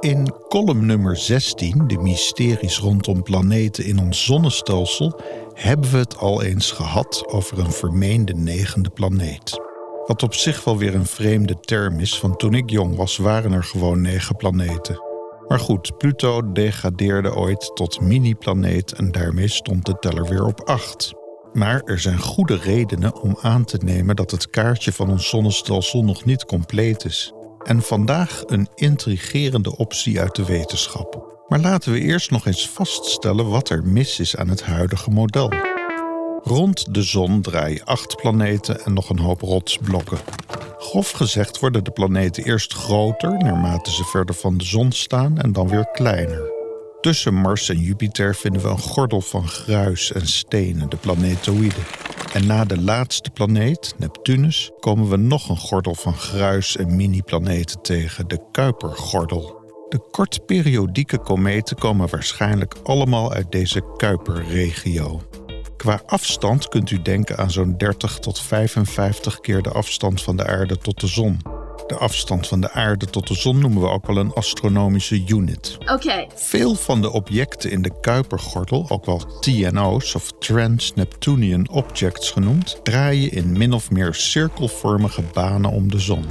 In column nummer 16, de mysteries rondom planeten in ons zonnestelsel, hebben we het al eens gehad over een vermeende negende planeet. Wat op zich wel weer een vreemde term is, want toen ik jong was waren er gewoon negen planeten. Maar goed, Pluto degradeerde ooit tot mini-planeet en daarmee stond de teller weer op acht. Maar er zijn goede redenen om aan te nemen dat het kaartje van ons zonnestelsel nog niet compleet is. En vandaag een intrigerende optie uit de wetenschap. Maar laten we eerst nog eens vaststellen wat er mis is aan het huidige model. Rond de zon draaien acht planeten en nog een hoop rotsblokken. Grof gezegd worden de planeten eerst groter naarmate ze verder van de zon staan en dan weer kleiner. Tussen Mars en Jupiter vinden we een gordel van gruis en stenen, de planetoïden. En na de laatste planeet, Neptunus, komen we nog een gordel van gruis en mini-planeten tegen, de Kuipergordel. De kortperiodieke kometen komen waarschijnlijk allemaal uit deze Kuiperregio. Qua afstand kunt u denken aan zo'n 30 tot 55 keer de afstand van de aarde tot de zon. De afstand van de aarde tot de zon noemen we ook wel een astronomische unit. Oké. Veel van de objecten in de Kuipergordel, ook wel TNO's of Trans-Neptunian Objects genoemd, draaien in min of meer cirkelvormige banen om de zon.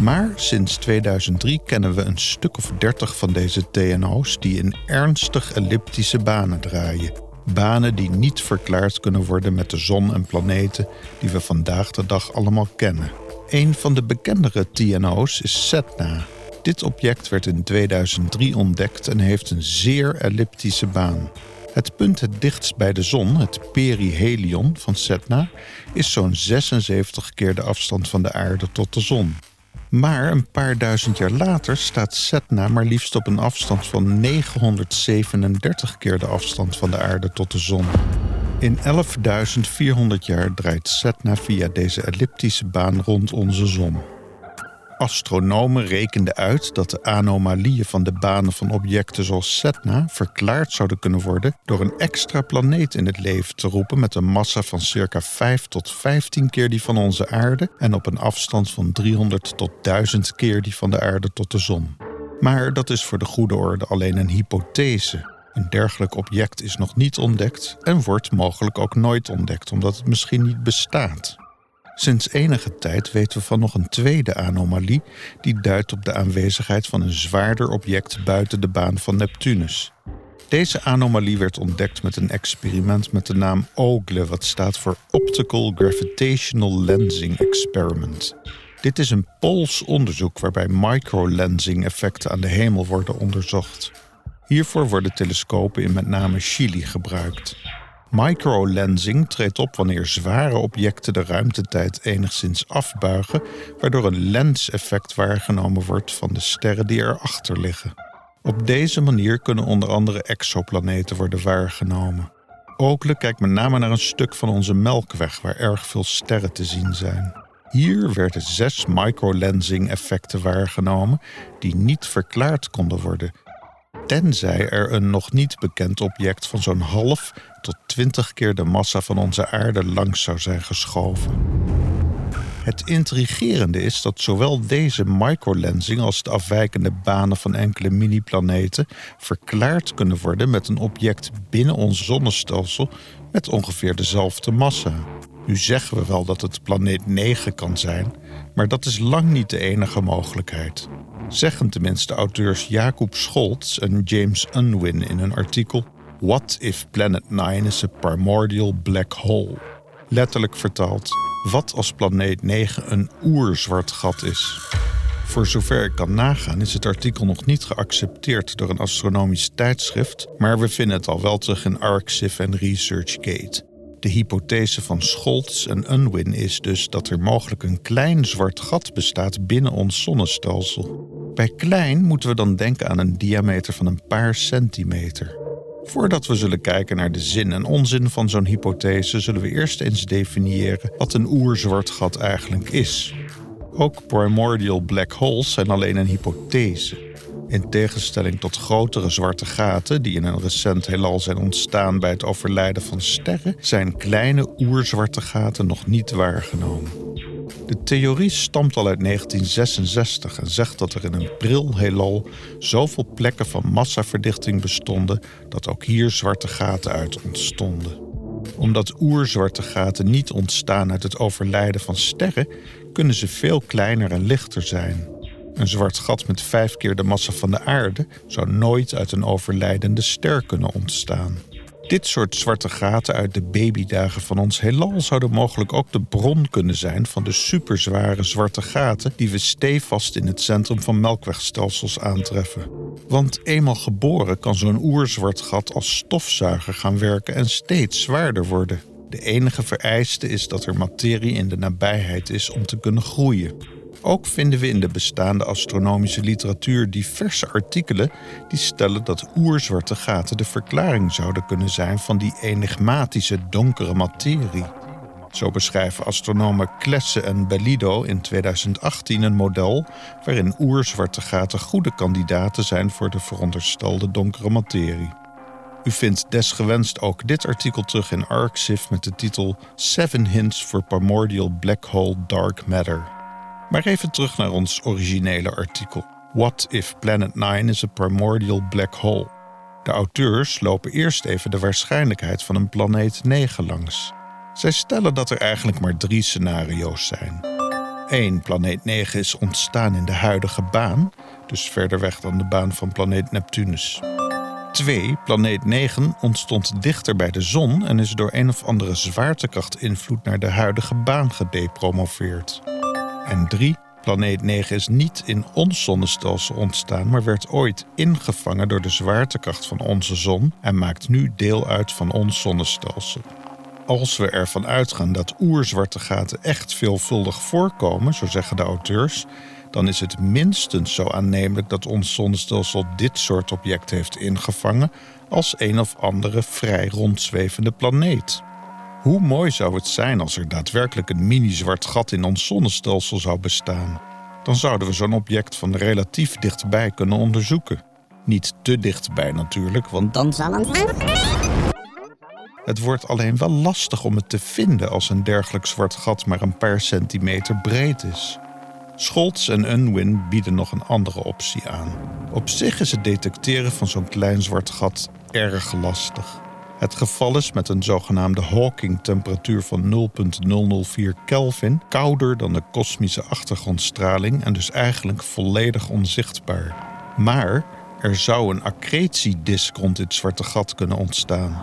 Maar sinds 2003 kennen we een stuk of 30 van deze TNO's die in ernstig elliptische banen draaien. Banen die niet verklaard kunnen worden met de zon en planeten die we vandaag de dag allemaal kennen. Een van de bekendere TNO's is Sedna. Dit object werd in 2003 ontdekt en heeft een zeer elliptische baan. Het punt het dichtst bij de zon, het perihelion van Sedna, is zo'n 76 keer de afstand van de aarde tot de zon. Maar een paar duizend jaar later staat Sedna maar liefst op een afstand van 937 keer de afstand van de aarde tot de zon. In 11.400 jaar draait Sedna via deze elliptische baan rond onze zon. Astronomen rekenden uit dat de anomalieën van de banen van objecten zoals Sedna verklaard zouden kunnen worden door een extra planeet in het leven te roepen met een massa van circa 5 tot 15 keer die van onze aarde en op een afstand van 300 tot 1000 keer die van de aarde tot de zon. Maar dat is voor de goede orde alleen een hypothese. Een dergelijk object is nog niet ontdekt en wordt mogelijk ook nooit ontdekt omdat het misschien niet bestaat. Sinds enige tijd weten we van nog een tweede anomalie die duidt op de aanwezigheid van een zwaarder object buiten de baan van Neptunus. Deze anomalie werd ontdekt met een experiment met de naam OGLE, wat staat voor Optical Gravitational Lensing Experiment. Dit is een Pools onderzoek waarbij microlensing effecten aan de hemel worden onderzocht. Hiervoor worden telescopen in met name Chili gebruikt. Microlensing treedt op wanneer zware objecten de ruimtetijd enigszins afbuigen, waardoor een lenseffect waargenomen wordt van de sterren die erachter liggen. Op deze manier kunnen onder andere exoplaneten worden waargenomen. Oakley kijkt met name naar een stuk van onze Melkweg waar erg veel sterren te zien zijn. Hier werden zes microlensing effecten waargenomen die niet verklaard konden worden tenzij er een nog niet bekend object van zo'n half tot twintig keer de massa van onze aarde langs zou zijn geschoven. Het intrigerende is dat zowel deze microlensing als de afwijkende banen van enkele mini-planeten verklaard kunnen worden met een object binnen ons zonnestelsel met ongeveer dezelfde massa. Nu zeggen we wel dat het planeet 9 kan zijn, maar dat is lang niet de enige mogelijkheid. Zeggen tenminste auteurs Jacob Scholz en James Unwin in een artikel What if Planet 9 is a primordial black hole? Letterlijk vertaald, wat als planeet 9 een oerzwart gat is? Voor zover ik kan nagaan is het artikel nog niet geaccepteerd door een astronomisch tijdschrift, maar we vinden het al wel terug in ArcSIF en ResearchGate. De hypothese van Scholz en Unwin is dus dat er mogelijk een klein zwart gat bestaat binnen ons zonnestelsel. Bij klein moeten we dan denken aan een diameter van een paar centimeter. Voordat we zullen kijken naar de zin en onzin van zo'n hypothese, zullen we eerst eens definiëren wat een oerzwart gat eigenlijk is. Ook primordial black holes zijn alleen een hypothese. In tegenstelling tot grotere zwarte gaten die in een recent heelal zijn ontstaan bij het overlijden van sterren, zijn kleine oerzwarte gaten nog niet waargenomen. De theorie stamt al uit 1966 en zegt dat er in een pril heelal zoveel plekken van massaverdichting bestonden dat ook hier zwarte gaten uit ontstonden. Omdat oerzwarte gaten niet ontstaan uit het overlijden van sterren, kunnen ze veel kleiner en lichter zijn. Een zwart gat met vijf keer de massa van de aarde zou nooit uit een overlijdende ster kunnen ontstaan. Dit soort zwarte gaten uit de babydagen van ons heelal zouden mogelijk ook de bron kunnen zijn van de superzware zwarte gaten die we stevast in het centrum van melkwegstelsels aantreffen. Want eenmaal geboren kan zo'n oerzwart gat als stofzuiger gaan werken en steeds zwaarder worden. De enige vereiste is dat er materie in de nabijheid is om te kunnen groeien. Ook vinden we in de bestaande astronomische literatuur diverse artikelen die stellen dat oerzwarte gaten de verklaring zouden kunnen zijn van die enigmatische donkere materie. Zo beschrijven astronomen Klesse en Bellido in 2018 een model waarin oerzwarte gaten goede kandidaten zijn voor de veronderstelde donkere materie. U vindt desgewenst ook dit artikel terug in ArcSIF met de titel Seven Hints for Primordial Black Hole Dark Matter. Maar even terug naar ons originele artikel. What if Planet 9 is a primordial black hole? De auteurs lopen eerst even de waarschijnlijkheid van een planeet 9 langs. Zij stellen dat er eigenlijk maar drie scenario's zijn. 1. Planeet 9 is ontstaan in de huidige baan, dus verder weg dan de baan van planeet Neptunus. 2. Planeet 9 ontstond dichter bij de zon en is door een of andere zwaartekrachtinvloed naar de huidige baan gedepromoveerd. En 3. Planeet 9 is niet in ons zonnestelsel ontstaan, maar werd ooit ingevangen door de zwaartekracht van onze zon en maakt nu deel uit van ons zonnestelsel. Als we ervan uitgaan dat oerzwarte gaten echt veelvuldig voorkomen, zo zeggen de auteurs, dan is het minstens zo aannemelijk dat ons zonnestelsel dit soort object heeft ingevangen als een of andere vrij rondzwevende planeet. Hoe mooi zou het zijn als er daadwerkelijk een mini-zwart gat in ons zonnestelsel zou bestaan? Dan zouden we zo'n object van relatief dichtbij kunnen onderzoeken. Niet te dichtbij natuurlijk, want dan zal het. Het wordt alleen wel lastig om het te vinden als een dergelijk zwart gat maar een paar centimeter breed is. Scholz en Unwin bieden nog een andere optie aan. Op zich is het detecteren van zo'n klein zwart gat erg lastig. Het geval is met een zogenaamde Hawking-temperatuur van 0,004 Kelvin kouder dan de kosmische achtergrondstraling en dus eigenlijk volledig onzichtbaar. Maar er zou een accretiedisk rond dit zwarte gat kunnen ontstaan.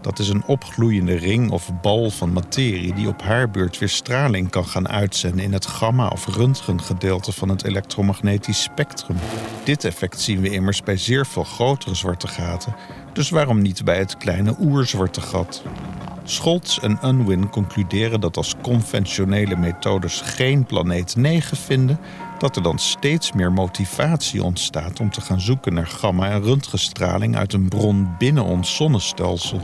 Dat is een opgloeiende ring of bal van materie die op haar beurt weer straling kan gaan uitzenden in het gamma- of röntgengedeelte van het elektromagnetisch spectrum. Dit effect zien we immers bij zeer veel grotere zwarte gaten, dus waarom niet bij het kleine oerzwarte gat? Scholz en Unwin concluderen dat als conventionele methodes geen planeet 9 vinden, dat er dan steeds meer motivatie ontstaat om te gaan zoeken naar gamma- en röntgenstraling uit een bron binnen ons zonnestelsel.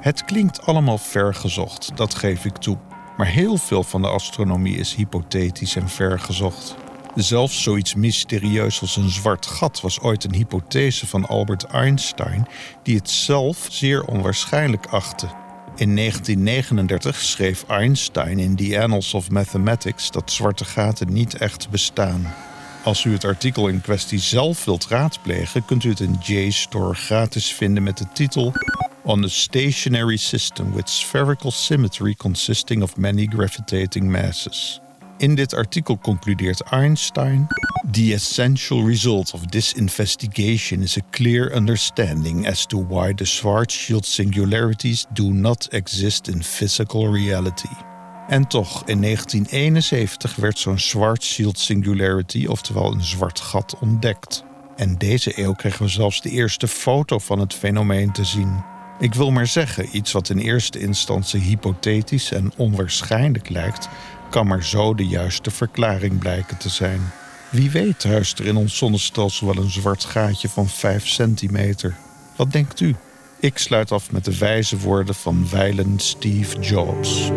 Het klinkt allemaal vergezocht, dat geef ik toe. Maar heel veel van de astronomie is hypothetisch en vergezocht. Zelfs zoiets mysterieus als een zwart gat was ooit een hypothese van Albert Einstein, die het zelf zeer onwaarschijnlijk achtte. In 1939 schreef Einstein in The Annals of Mathematics dat zwarte gaten niet echt bestaan. Als u het artikel in kwestie zelf wilt raadplegen, kunt u het in JSTOR gratis vinden met de titel On a Stationary System with Spherical Symmetry Consisting of Many Gravitating Masses. In dit artikel concludeert Einstein: The essential result of this investigation is a clear understanding as to why the Schwarzschild singularities do not exist in physical reality. En toch, in 1971 werd zo'n Schwarzschild singularity, oftewel een zwart gat, ontdekt. En deze eeuw kregen we zelfs de eerste foto van het fenomeen te zien. Ik wil maar zeggen, iets wat in eerste instantie hypothetisch en onwaarschijnlijk lijkt, kan maar zo de juiste verklaring blijken te zijn. Wie weet huist er in ons zonnestelsel wel een zwart gaatje van 5 centimeter. Wat denkt u? Ik sluit af met de wijze woorden van wijlen Steve Jobs.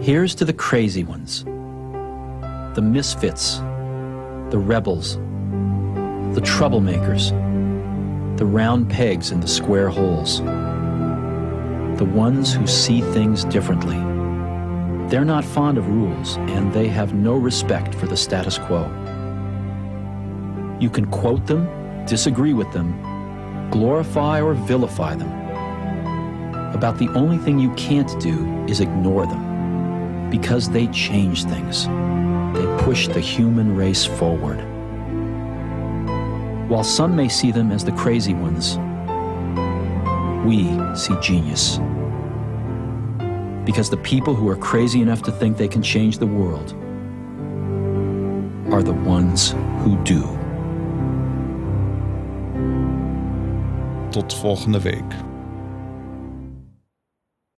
Here's to the crazy ones. The misfits. The rebels. The troublemakers. The round pegs in the square holes. The ones who see things differently They're not fond of rules, and they have no respect for the status quo. You can quote them, disagree with them, glorify or vilify them. About the only thing you can't do is ignore them, because they change things. They push the human race forward. While some may see them as the crazy ones, we see genius. Because the people who are crazy enough to think they can change the world are the ones who do. Tot volgende week.